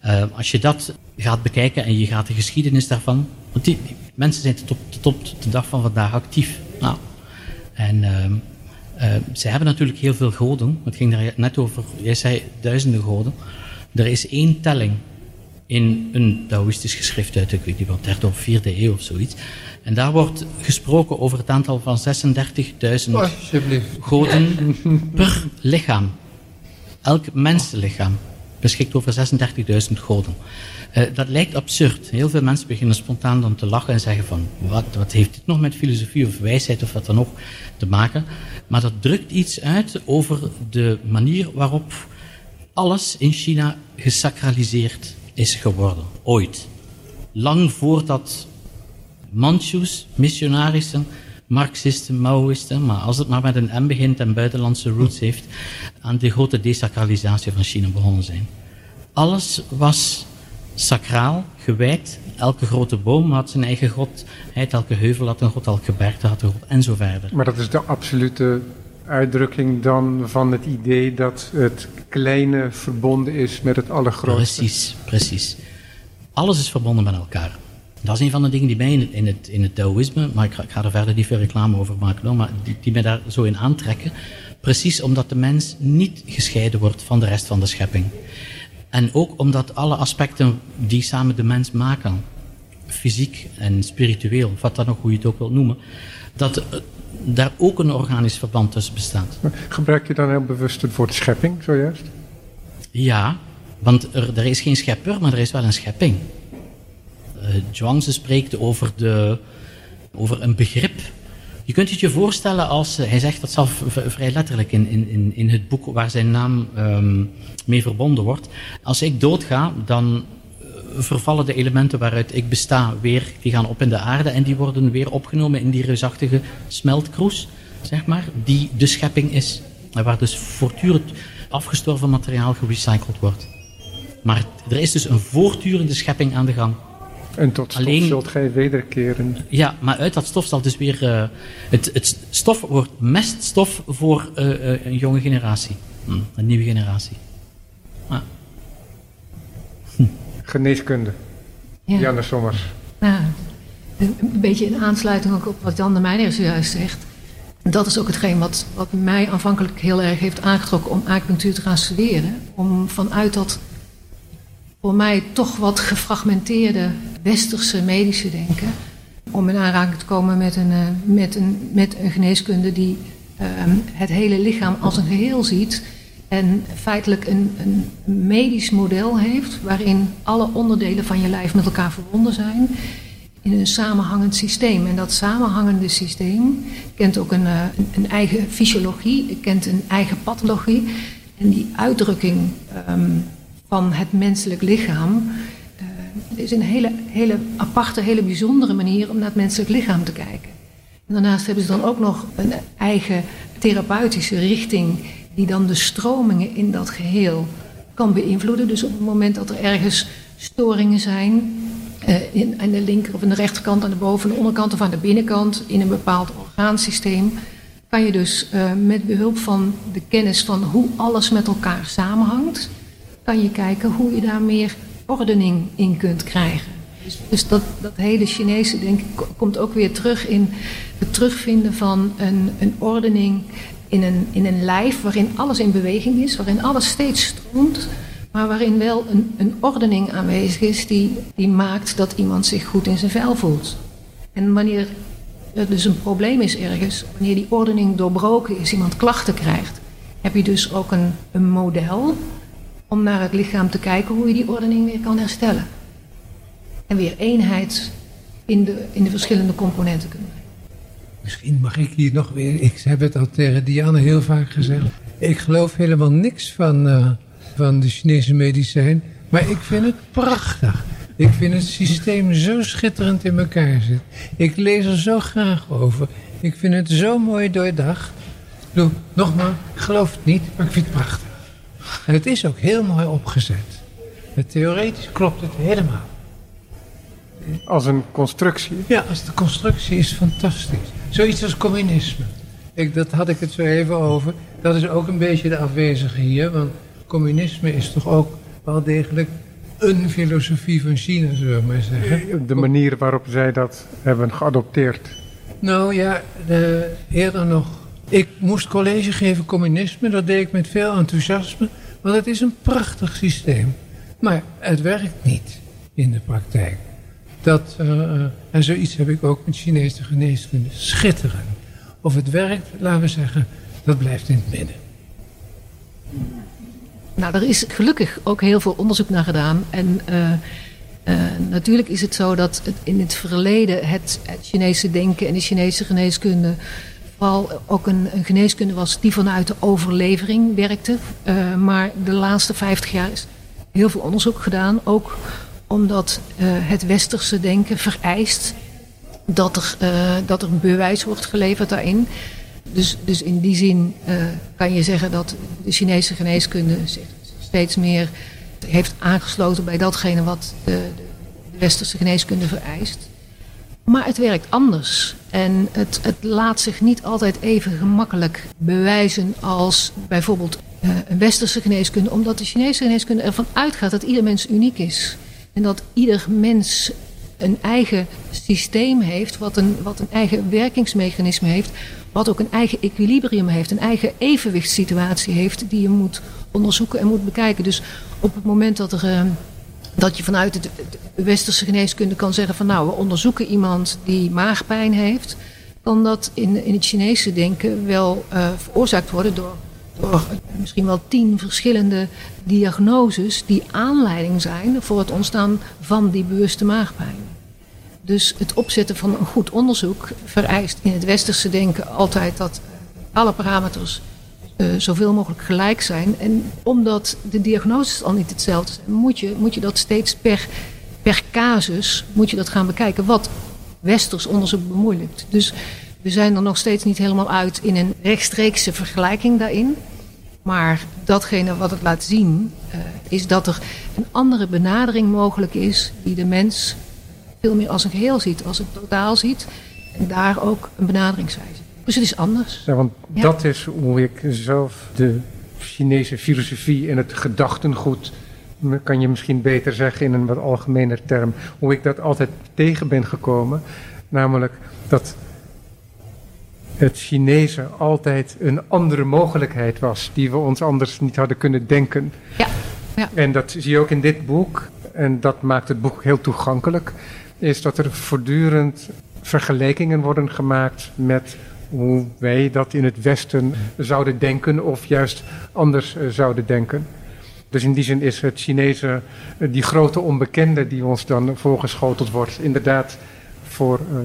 Eh, als je dat gaat bekijken en je gaat de geschiedenis daarvan. Want die, mensen zijn tot tot de dag van vandaag actief. Nou, en ehm, eh, ze hebben natuurlijk heel veel goden. Het ging daar net over, jij zei duizenden goden. Er is één telling in een Taoïstisch geschrift uit, ik weet niet wat, derde of vierde eeuw of zoiets. En daar wordt gesproken over het aantal van 36.000 Alsjeblieft. goden per lichaam. Elk mensenlichaam beschikt over 36.000 goden. Eh, dat lijkt absurd. Heel veel mensen beginnen spontaan dan te lachen en zeggen van... Wat, wat heeft dit nog met filosofie of wijsheid of wat dan ook te maken? Maar dat drukt iets uit over de manier waarop alles in China gesacraliseerd is geworden. Ooit. Lang voordat Manchus, missionarissen, Marxisten, Maoïsten, maar als het maar met een M begint en buitenlandse roots heeft, aan de grote desacralisatie van China begonnen zijn. Alles was sacraal, gewijd. Elke grote boom had zijn eigen godheid, elke heuvel had een god, elk gebergte had een god, en zo verder. Maar dat is de absolute uitdrukking dan van het idee dat het kleine verbonden is met het allergrootste. Precies, precies. Alles is verbonden met elkaar. Dat is een van de dingen die mij in het, in het, Taoïsme, maar ik ga, ik er verder niet veel reclame over maken, maar die, die mij daar zo in aantrekken. Precies omdat de mens niet gescheiden wordt van de rest van de schepping. En ook omdat alle aspecten die samen de mens maken, fysiek en spiritueel, wat dan ook hoe je het ook wilt noemen, dat daar ook een organisch verband tussen bestaat. Gebruik je dan heel bewust het woord schepping zojuist? Ja, want er, er is geen schepper, maar er is wel een schepping. Uh, Zhuangzi spreekt over, de, over een begrip. Je kunt het je voorstellen als, hij zegt dat zelf vrij letterlijk in, in, in het boek waar zijn naam um, mee verbonden wordt. Als ik doodga, dan vervallen de elementen waaruit ik besta weer, die gaan op in de aarde en die worden weer opgenomen in die reusachtige smeltkroes, zeg maar, die de schepping is. En waar dus voortdurend afgestorven materiaal gerecycled wordt. Maar er is dus een voortdurende schepping aan de gang. En tot stof Alleen, zult gij wederkeren. Ja, maar uit dat stof zal dus weer... Uh, het, het, stof wordt meststof voor uh, een jonge generatie. Hm, een nieuwe generatie. Ah. Geneeskunde. Ja. Janne Sommers. Nou, een beetje in aansluiting ook op wat Jan de Meijner zojuist zegt. Dat is ook hetgeen wat, wat mij aanvankelijk heel erg heeft aangetrokken om acupunctuur te gaan studeren. Om vanuit dat voor mij toch wat gefragmenteerde westerse medische denken. Om in aanraking te komen met een, met een, met een geneeskunde die um, het hele lichaam als een geheel ziet. En feitelijk een, een medisch model heeft waarin alle onderdelen van je lijf met elkaar verbonden zijn in een samenhangend systeem. En dat samenhangende systeem kent ook een, een, een eigen fysiologie, kent een eigen pathologie. En die uitdrukking um, van het menselijk lichaam uh, is een hele, hele aparte, hele bijzondere manier om naar het menselijk lichaam te kijken. En daarnaast hebben ze dan ook nog een eigen therapeutische richting die dan de stromingen in dat geheel kan beïnvloeden. Dus op het moment dat er ergens storingen zijn, uh, in, aan de linker of aan de rechterkant, aan de boven- en de onderkant of aan de binnenkant, in een bepaald orgaansysteem, kan je dus uh, met behulp van de kennis van hoe alles met elkaar samenhangt, kan je kijken hoe je daar meer ordening in kunt krijgen. Dus, dus dat, dat hele Chinese denk ik komt ook weer terug in het terugvinden van een, een ordening in een, in een lijf waarin alles in beweging is, waarin alles steeds stroomt, maar waarin wel een, een ordening aanwezig is die, die maakt dat iemand zich goed in zijn vel voelt. En wanneer er dus een probleem is ergens, wanneer die ordening doorbroken is, iemand klachten krijgt, heb je dus ook een, een model om naar het lichaam te kijken hoe je die ordening weer kan herstellen. En weer eenheid in de, in de verschillende componenten kunnen. Misschien mag ik hier nog weer. Ik heb het al tegen Diane heel vaak gezegd. Ik geloof helemaal niks van, uh, van de Chinese medicijn. Maar ik vind het prachtig. Ik vind het systeem zo schitterend in elkaar zitten. Ik lees er zo graag over. Ik vind het zo mooi doordacht. Doe, nogmaals, ik geloof het niet, maar ik vind het prachtig. En het is ook heel mooi opgezet. Theoretisch klopt het helemaal. Als een constructie? Ja, als de constructie is fantastisch. Zoiets als communisme. Ik, dat had ik het zo even over. Dat is ook een beetje de afwezige hier. Want communisme is toch ook wel degelijk een filosofie van China, zullen we maar zeggen. De manier waarop zij dat hebben geadopteerd. Nou ja, de, eerder nog. Ik moest college geven communisme. Dat deed ik met veel enthousiasme. Want het is een prachtig systeem. Maar het werkt niet in de praktijk. Dat, uh, en zoiets heb ik ook met Chinese geneeskunde. Schitterend. Of het werkt, laten we zeggen, dat blijft in het midden. Nou, er is gelukkig ook heel veel onderzoek naar gedaan. En uh, natuurlijk is het zo dat het in het verleden het, Chinese denken en de Chinese geneeskunde vooral ook een, een, geneeskunde was die vanuit de overlevering werkte. Maar de laatste 50 jaar is heel veel onderzoek gedaan, ook omdat uh, het westerse denken vereist dat er, uh, dat er bewijs wordt geleverd daarin. Dus, dus in die zin uh, kan je zeggen dat de Chinese geneeskunde zich steeds meer heeft aangesloten bij datgene wat de, de westerse geneeskunde vereist. Maar het werkt anders. En het, het laat zich niet altijd even gemakkelijk bewijzen als bijvoorbeeld een westerse geneeskunde. Omdat de Chinese geneeskunde ervan uitgaat dat ieder mens uniek is. En dat ieder mens een eigen systeem heeft, wat een, wat een eigen werkingsmechanisme heeft, wat ook een eigen equilibrium heeft, een eigen evenwichtssituatie heeft die je moet onderzoeken en moet bekijken. Dus op het moment dat, er, uh, dat je vanuit de, westerse geneeskunde kan zeggen van nou, we onderzoeken iemand die maagpijn heeft, kan dat in, in het Chinese denken wel uh, veroorzaakt worden door misschien wel tien verschillende diagnoses die aanleiding zijn voor het ontstaan van die bewuste maagpijn. Dus het opzetten van een goed onderzoek vereist in het westerse denken altijd dat alle parameters uh, zoveel mogelijk gelijk zijn. En omdat de diagnoses al niet hetzelfde zijn, moet je, moet je dat steeds per, per casus moet je dat gaan bekijken. Wat westers onderzoek bemoeilijkt. Dus we zijn er nog steeds niet helemaal uit in een rechtstreekse vergelijking daarin. Maar datgene wat het laat zien, uh, is dat er een andere benadering mogelijk is die de mens veel meer als een geheel ziet, als een totaal ziet. En daar ook een benaderingswijze. Dus het is anders. Ja, want ja. dat is hoe ik zelf de Chinese filosofie en het gedachtengoed, kan je misschien beter zeggen in een wat algemener term, hoe ik dat altijd tegen ben gekomen. Namelijk dat het Chinese altijd een andere mogelijkheid was, die we ons anders niet hadden kunnen denken. Ja. ja. En dat zie je ook in dit boek. En dat maakt het boek heel toegankelijk. Is dat er voortdurend vergelijkingen worden gemaakt met hoe wij dat in het Westen zouden denken of juist anders zouden denken. Dus in die zin is het Chinese die grote onbekende die ons dan voorgeschoteld wordt, inderdaad voor uh,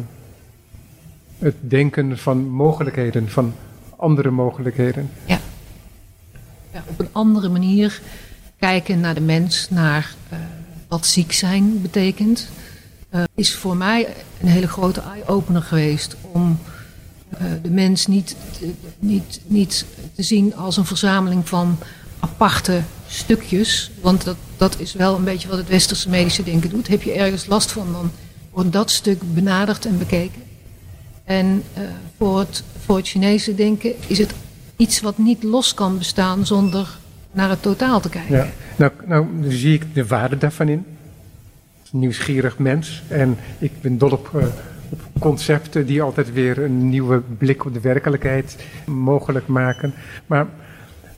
het denken van mogelijkheden, van andere mogelijkheden. Ja. ja op een andere manier kijken naar de mens, naar uh, wat ziek zijn betekent, uh, is voor mij een hele grote eye-opener geweest om uh, de mens niet, niet, niet te zien als een verzameling van aparte stukjes. Want dat, dat is wel een beetje wat het westerse medische denken doet. Heb je ergens last van, dan wordt dat stuk benaderd en bekeken. En uh, voor, het, voor Chinese denken is het iets wat niet los kan bestaan zonder naar het totaal te kijken. Ja. Nou, nou zie ik de waarde daarvan in. Een nieuwsgierig mens. En ik ben dol op, uh, op concepten die altijd weer een nieuwe blik op de werkelijkheid mogelijk maken. Maar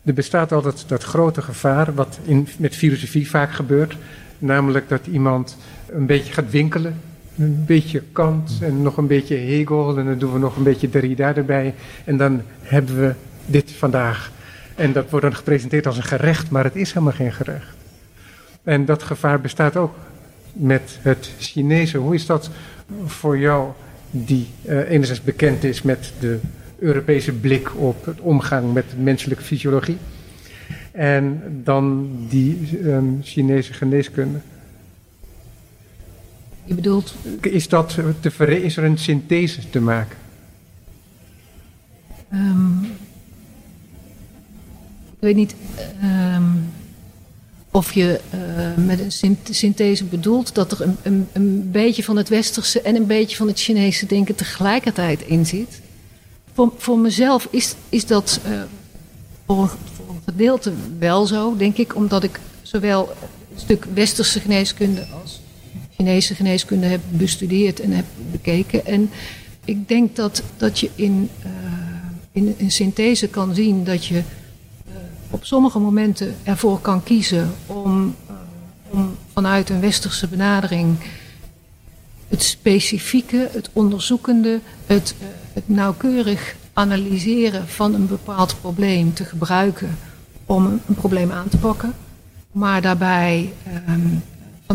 er bestaat altijd dat grote gevaar, wat in, met filosofie vaak gebeurt. Namelijk dat iemand een beetje gaat winkelen een beetje Kant en nog een beetje Hegel en dan doen we nog een beetje Derrida erbij. En dan hebben we dit vandaag. En dat wordt dan gepresenteerd als een gerecht, maar het is helemaal geen gerecht. En dat gevaar bestaat ook met het Chinese. Hoe is dat voor jou, die uh, enerzijds bekend is met de Europese blik op het omgang met menselijke fysiologie, en dan die um, Chinese geneeskunde? Je bedoelt... Is, dat te is er een synthese te maken? Um, ik weet niet um, of je uh, met een synthese bedoelt dat er een, een, een, beetje van het westerse en een beetje van het Chinese denken tegelijkertijd in zit. Voor, voor mezelf is, is dat uh, voor, voor een gedeelte wel zo, denk ik, omdat ik zowel een stuk westerse geneeskunde als Chinese geneeskunde heb bestudeerd en heb bekeken. En ik denk dat, dat je in, uh, in een synthese kan zien dat je uh, op sommige momenten ervoor kan kiezen om, uh, om vanuit een westerse benadering het specifieke, het onderzoekende, het, het nauwkeurig analyseren van een bepaald probleem te gebruiken om een, probleem aan te pakken. Maar daarbij um,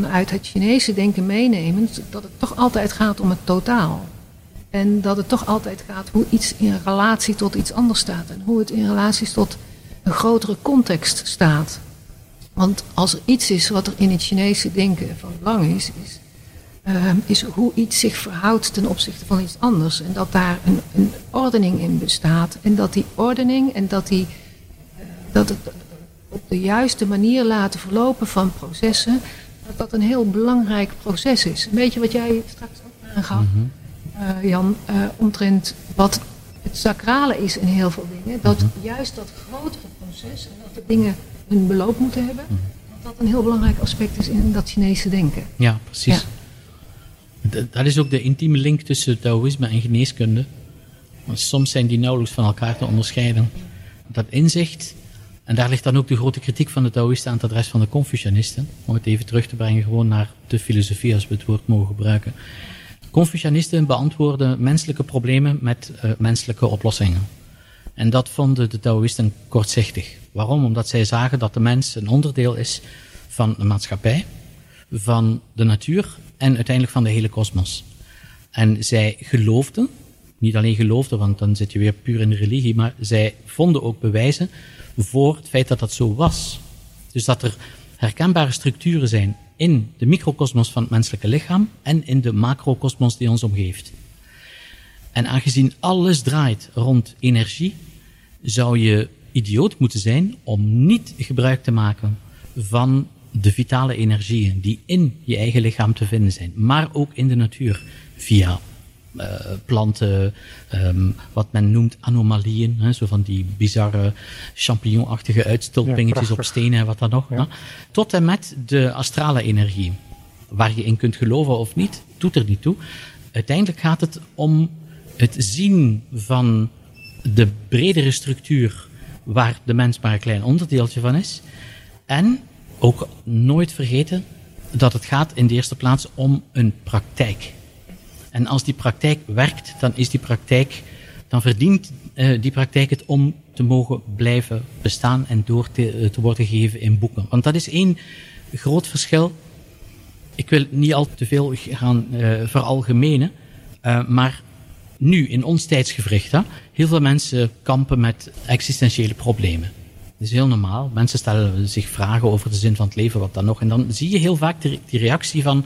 vanuit het Chinese denken meenemend dat het toch altijd gaat om het totaal. En dat het toch altijd gaat hoe iets in relatie tot iets anders staat. En hoe het in relatie tot een grotere context staat. Want als er iets is wat er in het Chinese denken van belang is, is ehm, is hoe iets zich verhoudt ten opzichte van iets anders. En dat daar een, een ordening in bestaat. En dat die ordening en dat die eh, dat het op de juiste manier laten verlopen van processen, dat dat een heel belangrijk proces is. Een beetje wat jij straks ook aangaf, eh, Jan, eh, omtrent wat het sacrale is in heel veel dingen. Dat juist dat grotere proces en dat de dingen hun beloop moeten hebben, dat dat een heel belangrijk aspect is in dat Chinese denken. Ja, precies. Ja. Dat is ook de intieme link tussen Taoïsme en geneeskunde. Want soms zijn die nauwelijks van elkaar te onderscheiden. Dat inzicht, en daar ligt dan ook de grote kritiek van de Taoïsten aan het adres van de Confucianisten, om het even terug te brengen gewoon naar de filosofie als we het woord mogen gebruiken. Confucianisten beantwoorden menselijke problemen met eh, menselijke oplossingen. En dat vonden de Taoïsten kortzichtig. Waarom? Omdat zij zagen dat de mens een onderdeel is van de maatschappij, van de natuur en uiteindelijk van de hele kosmos. En zij geloofden, niet alleen geloofden, want dan zit je weer puur in de religie, maar zij vonden ook bewijzen voor het feit dat dat zo was. Dus dat er herkenbare structuren zijn in de microkosmos van het menselijke lichaam en in de macrokosmos die ons omgeeft. En aangezien alles draait rond energie, zou je idioot moeten zijn om niet gebruik te maken van de vitale energieën die in je eigen lichaam te vinden zijn, maar ook in de natuur via eh, planten, ehm, wat men noemt anomalieën, hè, zo van die bizarre champignonachtige uitstulpingetjes Ja, op stenen en wat dan nog. Ja. Tot en met de astrale energie, waar je in kunt geloven of niet, doet er niet toe. Uiteindelijk gaat het om het zien van de bredere structuur waar de mens maar een klein onderdeeltje van is. En ook nooit vergeten dat het gaat in de eerste plaats om een praktijk. En als die praktijk werkt, dan is die praktijk, dan verdient eh, die praktijk het om te mogen blijven bestaan en door te, eh, te worden gegeven in boeken. Want dat is één groot verschil. Ik wil niet al te veel gaan eh veralgemenen, maar nu in ons tijdsgevricht, hè, heel veel mensen kampen met existentiële problemen. Dat is heel normaal. Mensen stellen zich vragen over de zin van het leven, wat dan nog. En dan zie je heel vaak die reactie van: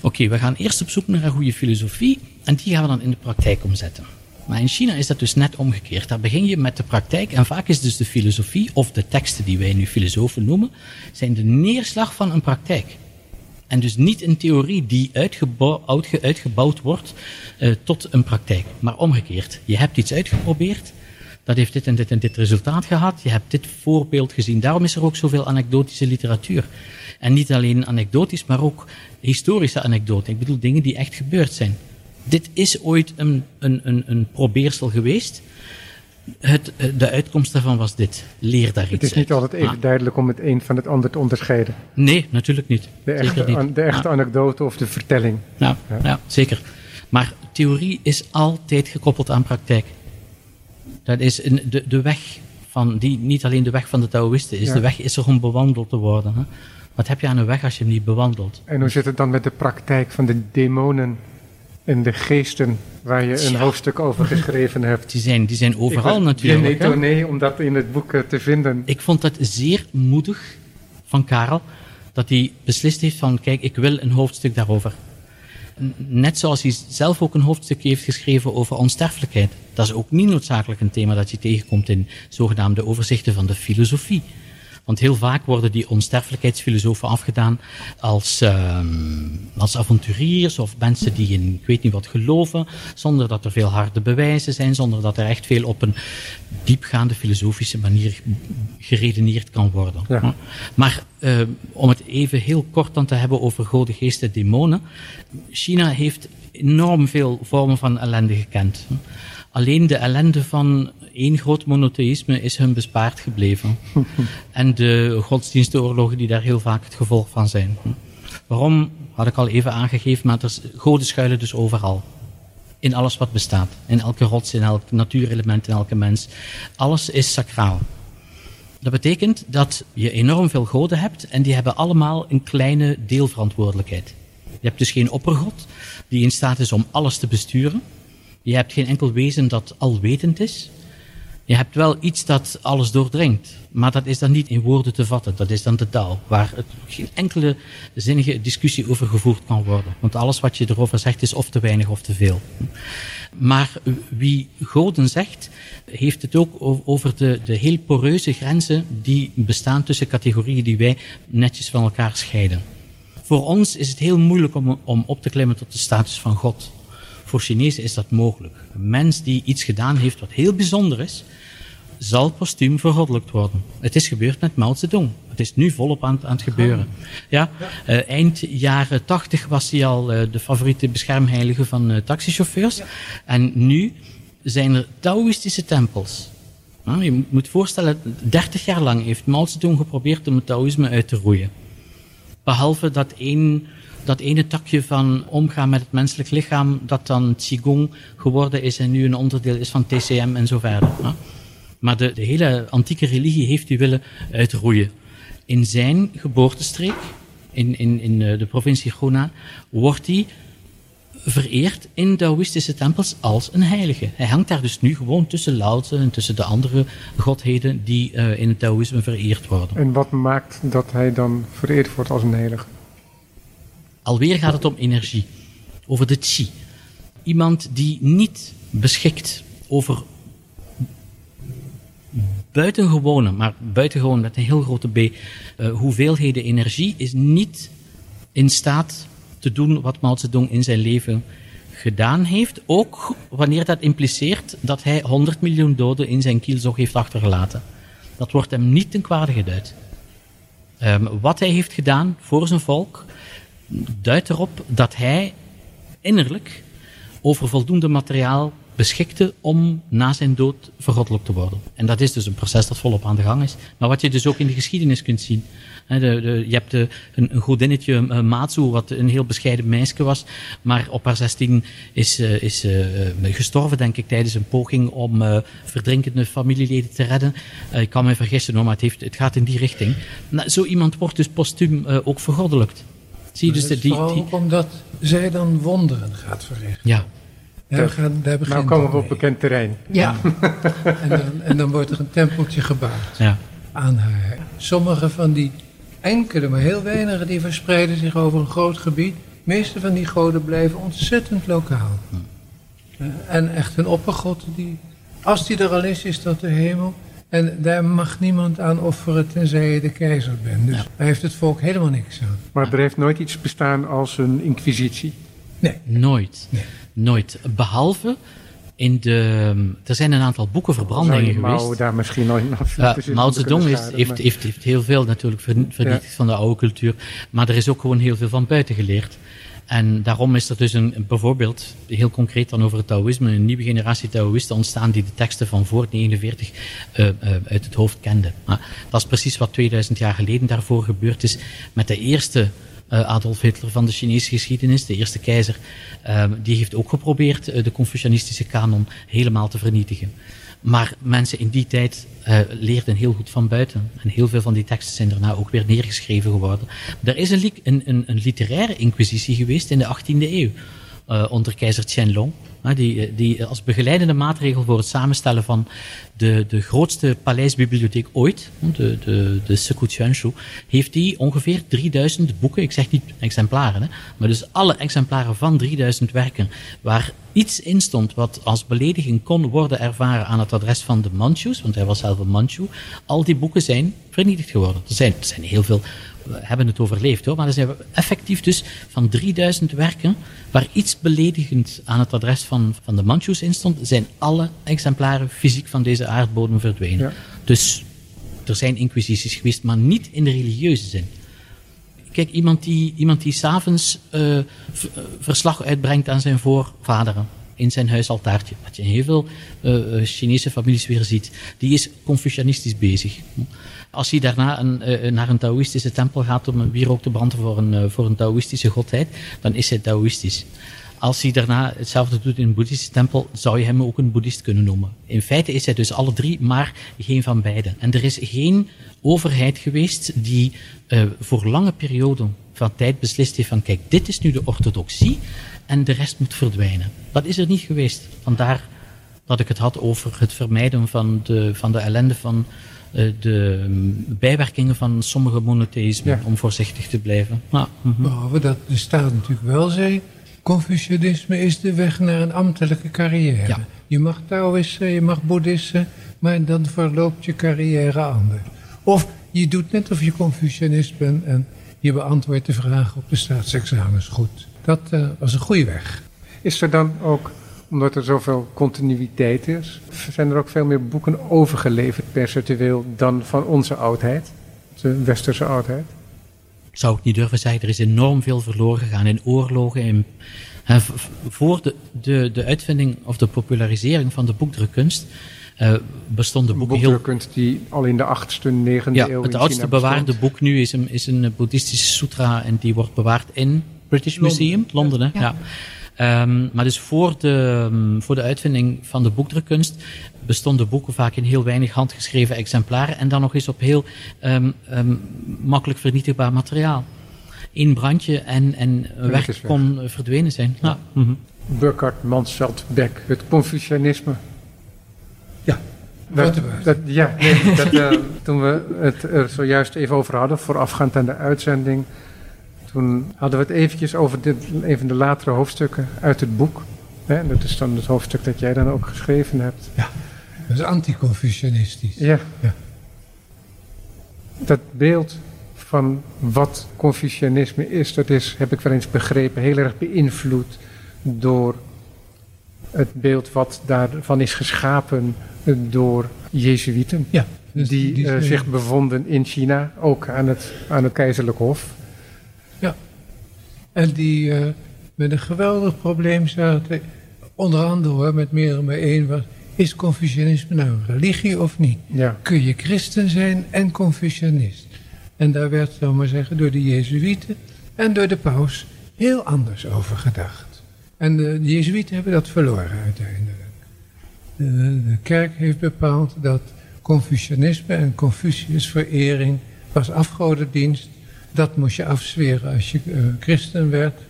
oké, we gaan eerst op zoek naar een goede filosofie en die gaan we dan in de praktijk omzetten. Maar in China is dat dus net omgekeerd. Daar begin je met de praktijk en vaak is dus de filosofie of de teksten die wij nu filosofen noemen, zijn de neerslag van een praktijk. En dus niet een theorie die uitgebouw, uitge- uitgebouwd wordt eh, tot een praktijk, maar omgekeerd. Je hebt iets uitgeprobeerd, dat heeft dit en dit en dit resultaat gehad, je hebt dit voorbeeld gezien. Daarom is er ook zoveel anekdotische literatuur. En niet alleen anekdotisch, maar ook historische anekdoten. Ik bedoel dingen die echt gebeurd zijn. Dit is ooit een, een, een, een probeersel geweest. Het, eh, de uitkomst daarvan was dit. Leer daar iets Het is niet uit. altijd even Maar- duidelijk om het een van het ander te onderscheiden. nee, natuurlijk niet. De echte, niet. de echte anekdote of de vertelling. Ja. ja. zeker. Maar theorie is altijd gekoppeld aan praktijk. Dat is een, de, de weg van, die, niet alleen de weg van de Taoïsten is, Ja. de weg is er om bewandeld te worden. Hè? Wat heb je aan een weg als je hem niet bewandelt? En hoe zit het dan met de praktijk van de demonen en de geesten waar je een Ja. hoofdstuk over geschreven hebt? Die zijn, die zijn overal Ik natuurlijk. hè. étonné om dat in het boek eh, te vinden. Ik vond het zeer moedig van Karel dat hij beslist heeft van kijk, ik wil een hoofdstuk daarover. Net zoals hij zelf ook een hoofdstuk heeft geschreven over onsterfelijkheid. Dat is ook niet noodzakelijk een thema dat je tegenkomt in zogenaamde overzichten van de filosofie. Want heel vaak worden die onsterfelijkheidsfilosofen afgedaan als, ehm, als avonturiers of mensen die in ik weet niet wat geloven, zonder dat er veel harde bewijzen zijn, zonder dat er echt veel op een diepgaande filosofische manier geredeneerd kan worden. Ja. Maar eh, om het even heel kort dan te hebben over goden, geesten, demonen. China heeft enorm veel vormen van ellende gekend. Alleen de ellende van één groot monotheïsme is hun bespaard gebleven. en de godsdienstoorlogen die daar heel vaak het gevolg van zijn. Waarom, had ik al even aangegeven, maar er, goden schuilen dus overal. In alles wat bestaat. In elke rots, in elk natuurelement, in elke mens. Alles is sacraal. Dat betekent dat je enorm veel goden hebt en die hebben allemaal een kleine deelverantwoordelijkheid. Je hebt dus geen oppergod die in staat is om alles te besturen. Je hebt geen enkel wezen dat alwetend is. Je hebt wel iets dat alles doordringt, maar dat is dan niet in woorden te vatten. Dat is dan de taal, waar het geen enkele zinnige discussie over gevoerd kan worden. Want alles wat je erover zegt is of te weinig of te veel. Maar wie Goden zegt, heeft het ook over de, de heel poreuze grenzen die bestaan tussen categorieën die wij netjes van elkaar scheiden. Voor ons is het heel moeilijk om, om op te klimmen tot de status van God. Voor Chinezen is dat mogelijk. Een mens die iets gedaan heeft wat heel bijzonder is, zal postuum vergoddelijkt worden. Het is gebeurd met Mao Zedong. Het is nu volop aan, aan het gebeuren. Ja, uh, eind jaren tachtig was hij al uh, de favoriete beschermheilige van uh, taxichauffeurs. En nu zijn er Taoïstische tempels. Nou, je moet voorstellen, 30 jaar lang heeft Mao Zedong geprobeerd om het Taoïsme uit te roeien. Behalve dat één dat ene takje van omgaan met het menselijk lichaam, dat dan Qigong geworden is en nu een onderdeel is van TCM en zo verder. Maar de, de hele antieke religie heeft hij willen uitroeien. In zijn geboortestreek, in, in, in de provincie Hunan, wordt hij vereerd in Taoïstische tempels als een heilige. Hij hangt daar dus nu gewoon tussen Lao en tussen de andere godheden die uh, in het Taoïsme vereerd worden. En wat maakt dat hij dan vereerd wordt als een heilige? Alweer gaat het om energie, over de chi. Iemand die niet beschikt over buitengewone, maar buitengewoon met een heel grote B, uh, hoeveelheden energie, is niet in staat te doen wat Mao Zedong in zijn leven gedaan heeft. Ook wanneer dat impliceert dat hij 100 miljoen doden in zijn kielzog heeft achtergelaten. Dat wordt hem niet ten kwade geduid. Um, wat hij heeft gedaan voor zijn volk duidt erop dat hij innerlijk over voldoende materiaal beschikte om na zijn dood vergoddelijk te worden. En dat is dus een proces dat volop aan de gang is. Maar wat je dus ook in de geschiedenis kunt zien. de, de, je hebt de, een, een godinnetje, uh, Matsu, wat een heel bescheiden meisje was, maar op haar 16 is, uh, is uh, gestorven, denk ik, tijdens een poging om verdrinkende familieleden te redden. ik kan me vergissen, maar het, het gaat in die richting. Nou, zo iemand wordt dus postuum ook vergoddelijkt. Zie je dus die, die, omdat zij dan wonderen gaat verrichten. Ja. Daar, gaan, daar nou komen we op bekend terrein. Ja. en, dan, en dan wordt er een tempeltje gebouwd ja. aan haar. Sommige van die enkele, maar heel weinige, die verspreiden zich over een groot gebied. De meeste van die goden blijven ontzettend lokaal. Hm. En echt een oppergod, die, als die er al is, is dat de hemel. En daar mag niemand aan offeren tenzij je de keizer bent. Dus ja. daar heeft het volk helemaal niks aan. Maar er heeft nooit iets bestaan als een inquisitie? Nee. Nooit. Nee. Nooit. Behalve in de. Er zijn een aantal boekenverbrandingen geweest. Mao daar misschien nog uh, Mao Zedong heeft, heeft, heeft, heeft, heel veel natuurlijk vernietigd ja. van de oude cultuur. Maar er is ook gewoon heel veel van buiten geleerd. En daarom is er dus een, bijvoorbeeld, heel concreet dan over het Taoïsme, een nieuwe generatie Taoïsten ontstaan die de teksten van voor 1949 uh, uh, uit het hoofd kenden. Dat is precies wat 2000 jaar geleden daarvoor gebeurd is met de eerste uh, Adolf Hitler van de Chinese geschiedenis, de eerste keizer. Die heeft ook geprobeerd de Confucianistische kanon helemaal te vernietigen. Maar mensen in die tijd uh, leerden heel goed van buiten. En heel veel van die teksten zijn daarna ook weer neergeschreven geworden. Er is een, een, een, een literaire inquisitie geweest in de 18e eeuw. Uh, onder keizer Qianlong. Die, die als begeleidende maatregel voor het samenstellen van de, de grootste paleisbibliotheek ooit, de, de, de heeft die ongeveer 3000 boeken, ik zeg niet exemplaren, hè, maar dus alle exemplaren van 3000 werken, waar iets in stond wat als belediging kon worden ervaren aan het adres van de Manchus, want hij was zelf een Manchu, al die boeken zijn vernietigd geworden. Er zijn, er zijn heel veel we hebben het overleefd hoor, maar er zijn effectief dus van 3000 werken waar iets beledigend aan het adres van, van de Manchus in stond, zijn alle exemplaren fysiek van deze aardbodem verdwenen. Ja. Dus er zijn inquisities geweest, maar niet in de religieuze zin. Kijk, iemand die, iemand die s'avonds uh, verslag uitbrengt aan zijn voorvaderen in zijn huisaltaartje, wat je in heel veel uh, Chinese families weer ziet, die is confucianistisch bezig. Als hij daarna een, uh, naar een Taoïstische tempel gaat om een wierook te branden voor een, uh, voor een Taoïstische godheid, dan is hij Taoïstisch. Als hij daarna hetzelfde doet in een boeddhistische tempel, zou je hem ook een boeddhist kunnen noemen. In feite is hij dus alle drie, maar geen van beide. En er is geen overheid geweest die uh, voor lange perioden van tijd beslist heeft van kijk, dit is nu de orthodoxie en de rest moet verdwijnen. Dat is er niet geweest. Vandaar dat ik het had over het vermijden van de, van de ellende van de um, bijwerkingen van sommige monotheïsmen, Ja. om voorzichtig te blijven. Ja, mhm. Behalve dat de staat natuurlijk wel zei, Confucianisme is de weg naar een ambtelijke carrière. Ja. Je mag Taoïsten, je mag Boeddhisten, maar dan verloopt je carrière anders. Of je doet net of je Confucianist bent en je beantwoordt de vragen op de staatsexamens goed. Dat eh, was een goede weg. Is er dan ook, omdat er zoveel continuïteit is, zijn er ook veel meer boeken overgeleverd percentueel dan van onze oudheid, de westerse oudheid? zou ik niet durven zeggen. Er is enorm veel verloren gegaan in oorlogen. In, hè, voor de, de, de uitvinding of de popularisering van de boekdrukkunst eh bestonden boeken heel... Boekdrukkunst die al in de 8e, 9e Ja, eeuw het oudste bewaarde boek nu is een, is een boeddhistische sutra en die wordt bewaard in British Museum, Londen. Hè? Ja. Ehm, maar dus voor de, um, voor de uitvinding van de boekdrukkunst bestonden boeken vaak in heel weinig handgeschreven exemplaren en dan nog eens op heel um, um, makkelijk vernietigbaar materiaal. Eén brandje en, en een werk weg. kon uh, verdwenen zijn. Ja. mhm. Burkhard Mansveld Beck, het Confucianisme. Ja, Dat, dat, ja, nee, dat, eh, toen we het er zojuist even over hadden, voorafgaand aan de uitzending, toen hadden we het eventjes over dit, een van de latere hoofdstukken uit het boek. Hè, dat is dan het hoofdstuk dat jij dan ook geschreven hebt. Dat is anti-Confucianistisch. Ja. Ja. Dat beeld van wat Confucianisme is, dat is, heb ik wel eens begrepen, heel erg beïnvloed door het beeld wat daarvan is geschapen door Jezuïeten. Ja, dus die die eh, zich bevonden in China, ook aan het, aan het keizerlijk hof. En die eh, met een geweldig probleem zaten. Onder andere hoor, met meer dan maar één was. Is Confucianisme nou een religie of niet? Ja. Kun je christen zijn en Confucianist? En daar werd, zal ik maar zeggen, door de Jezuïeten en door de paus heel anders over gedacht. En de, de Jezuïeten hebben dat verloren uiteindelijk. De, de kerk heeft bepaald dat Confucianisme en Confuciusverering was afgodendienst. Dat moest je afzweren als je eh, christen werd.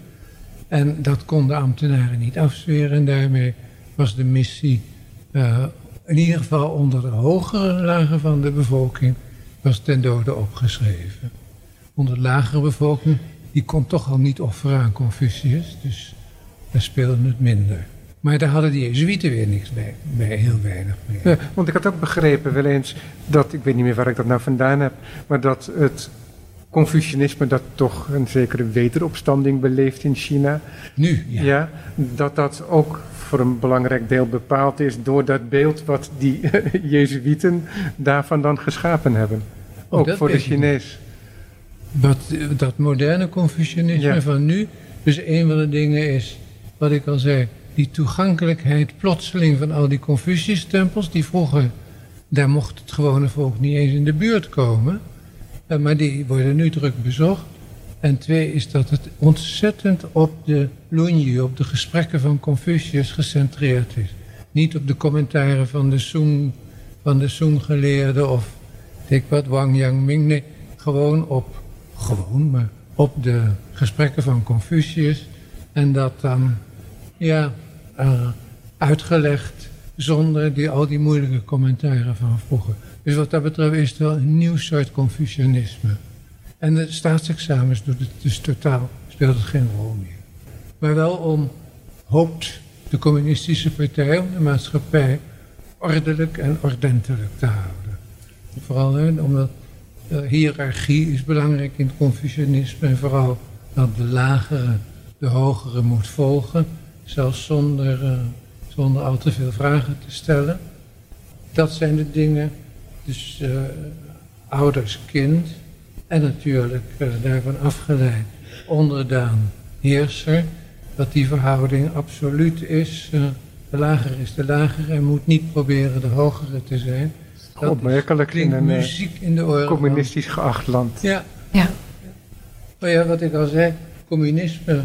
En dat konden ambtenaren niet afzweren. En daarmee was de missie, eh, in ieder geval onder de hogere lagen van de bevolking, was ten dode opgeschreven. Onder de lagere bevolking, die kon toch al niet offeren aan Confucius. Dus daar speelde het minder. Maar daar hadden de Jezuïeten weer niks bij, bij heel weinig mee. Ja, want ik had ook begrepen wel eens dat, ik weet niet meer waar ik dat nou vandaan heb, maar dat het Confucianisme dat toch een zekere wederopstanding beleeft in China. Nu, ja. Ja. dat dat ook voor een belangrijk deel bepaald is door dat beeld wat die Jezuïeten daarvan dan geschapen hebben. Oh, ook voor de. Chinees. Wat, dat moderne Confucianisme Ja. van nu, dus een van de dingen is, wat ik al zei, die toegankelijkheid plotseling van al die Confucius-tempels, die vroeger, daar mocht het gewone volk niet eens in de buurt komen, maar die worden nu druk bezocht. En twee is dat het ontzettend op de lunji, op de gesprekken van Confucius gecentreerd is. Niet op de commentaren van de Sung, van de Sung-geleerden of ik wat, Wang Yangming. Nee, gewoon op, gewoon, maar op de gesprekken van Confucius. En dat dan, ja, uitgelegd zonder die, al die moeilijke commentaren van vroeger. Dus wat dat betreft is het wel een nieuw soort Confucianisme. En de staatsexamens doet het dus totaal, speelt het geen rol meer. Maar wel om, hoopt de communistische partij, om de maatschappij ordelijk en ordentelijk te houden. Vooral omdat uh, hiërarchie is belangrijk in het Confucianisme en vooral dat de lagere de hogere moet volgen, zelfs zonder, uh, zonder al te veel vragen te stellen. Dat zijn de dingen, dus uh, ouders, kind en natuurlijk uh, daarvan afgeleid onderdaan, heerser, dat die verhouding absoluut is. Uh, de lager is de lagere en moet niet proberen de hogere te zijn. Dat Opmerkelijk in een muziek in de oren. communistisch geacht land. Ja. ja. Maar ja, wat ik al zei, communisme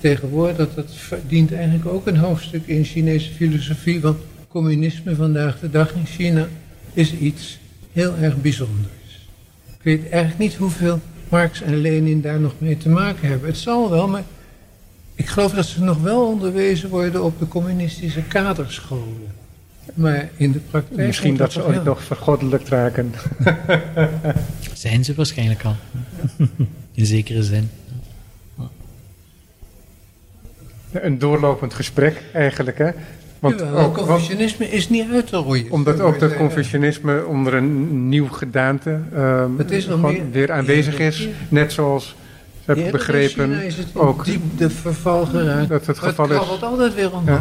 tegenwoordig, dat dient eigenlijk ook een hoofdstuk in Chinese filosofie. Want communisme vandaag de dag in China is iets heel erg bijzonders. Ik weet eigenlijk niet hoeveel Marx en Lenin daar nog mee te maken hebben. Het zal wel, maar ik geloof dat ze nog wel onderwezen worden op de communistische kaderscholen. Maar in de praktijk. Misschien dat ze ooit nog vergoddelijkt raken. Zijn ze waarschijnlijk al. In zekere zin. Een doorlopend gesprek eigenlijk, hè? Want Jawel, ook, het want- confucianisme is niet uit te roeien. omdat ook dat confucianisme onder een nieuw gedaante Het is meer- weer aanwezig is. Net zoals, heb ik begrepen, is het ook diep de verval geraakt. dat het geval het is. altijd weer omhoog.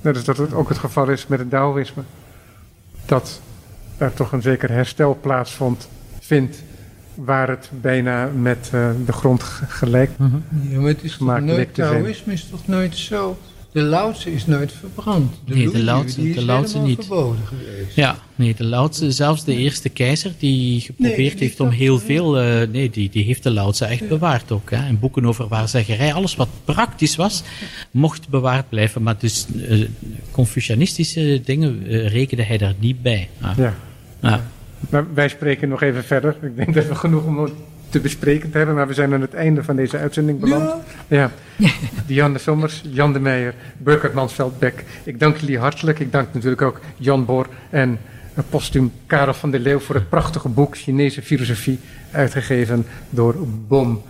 Net als dat het ook het geval is met het Taoïsme. Dat daar toch een zeker herstel plaatsvond, vindt, waar het bijna met eh, de grond ge- gelijk. Ja, maar het is nooit. Taoïsme is toch nooit zo... De Laotse is nooit verbrand. Nee, de is de helemaal niet. verboden geweest. Ja, nee, de Laotse, zelfs de eerste keizer die geprobeerd Nee, die heeft om heel veel, eh, nee, die, die heeft de Laotse echt bewaard ook. Hè. En boeken over waarzeggerij, alles wat praktisch was, mocht bewaard blijven. Maar dus eh, Confucianistische dingen eh, rekende hij daar niet bij. Ah. Ja. Ah. Maar wij spreken nog even verder. Ik denk dat we genoeg om te bespreken te hebben, maar we zijn aan het einde van deze uitzending beland. Ja, Ja. Diane Sommers, Jan de Meijer, Burkhard Mansveld Beck. Ik dank jullie hartelijk. Ik dank natuurlijk ook Jan Bor en postuum Karel van der Leeuw voor het prachtige boek Chinese filosofie, uitgegeven door BOM.